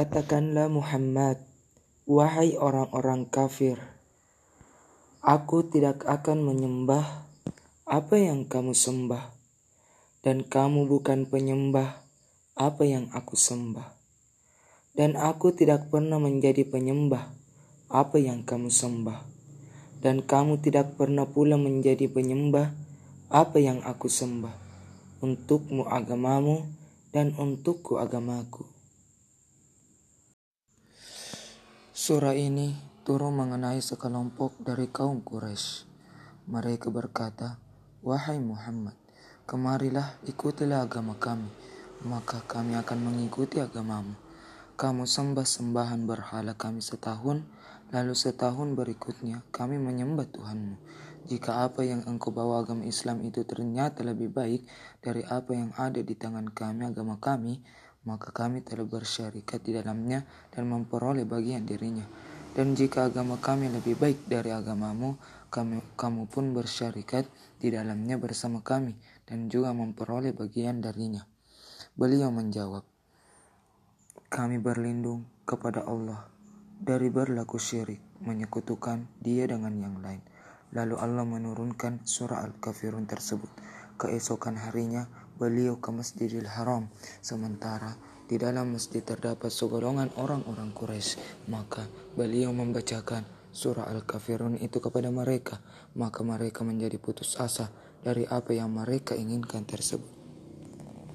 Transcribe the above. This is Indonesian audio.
Katakanlah Muhammad, wahai orang-orang kafir, aku tidak akan menyembah apa yang kamu sembah, dan kamu bukan penyembah apa yang aku sembah. Dan aku tidak pernah menjadi penyembah apa yang kamu sembah, dan kamu tidak pernah pula menjadi penyembah apa yang aku sembah. Untukmu agamamu, dan untukku agamaku. Surah ini turun mengenai sekelompok dari kaum Quraisy. Mereka berkata, "Wahai Muhammad, kemarilah ikutilah agama kami, maka kami akan mengikuti agamamu. Kamu sembah sembahan berhala kami setahun, lalu setahun berikutnya kami menyembah Tuhanmu. Jika apa yang engkau bawa agama Islam itu ternyata lebih baik dari apa yang ada di tangan kami agama kami, maka kami telah bersyarikat di dalamnya dan memperoleh bagian dirinya. Dan jika agama kami lebih baik dari agamamu, kami, kamu pun bersyarikat di dalamnya bersama kami dan juga memperoleh bagian darinya. Beliau menjawab, kami berlindung kepada Allah dari berlaku syirik, menyekutukan dia dengan yang lain. Lalu Allah menurunkan surah Al-Kafirun tersebut. Keesokan harinya, beliau ke Masjidil Haram. Sementara di dalam masjid terdapat segolongan orang-orang Quraisy, maka beliau membacakan surah Al-Kafirun itu kepada mereka, maka mereka menjadi putus asa dari apa yang mereka inginkan tersebut.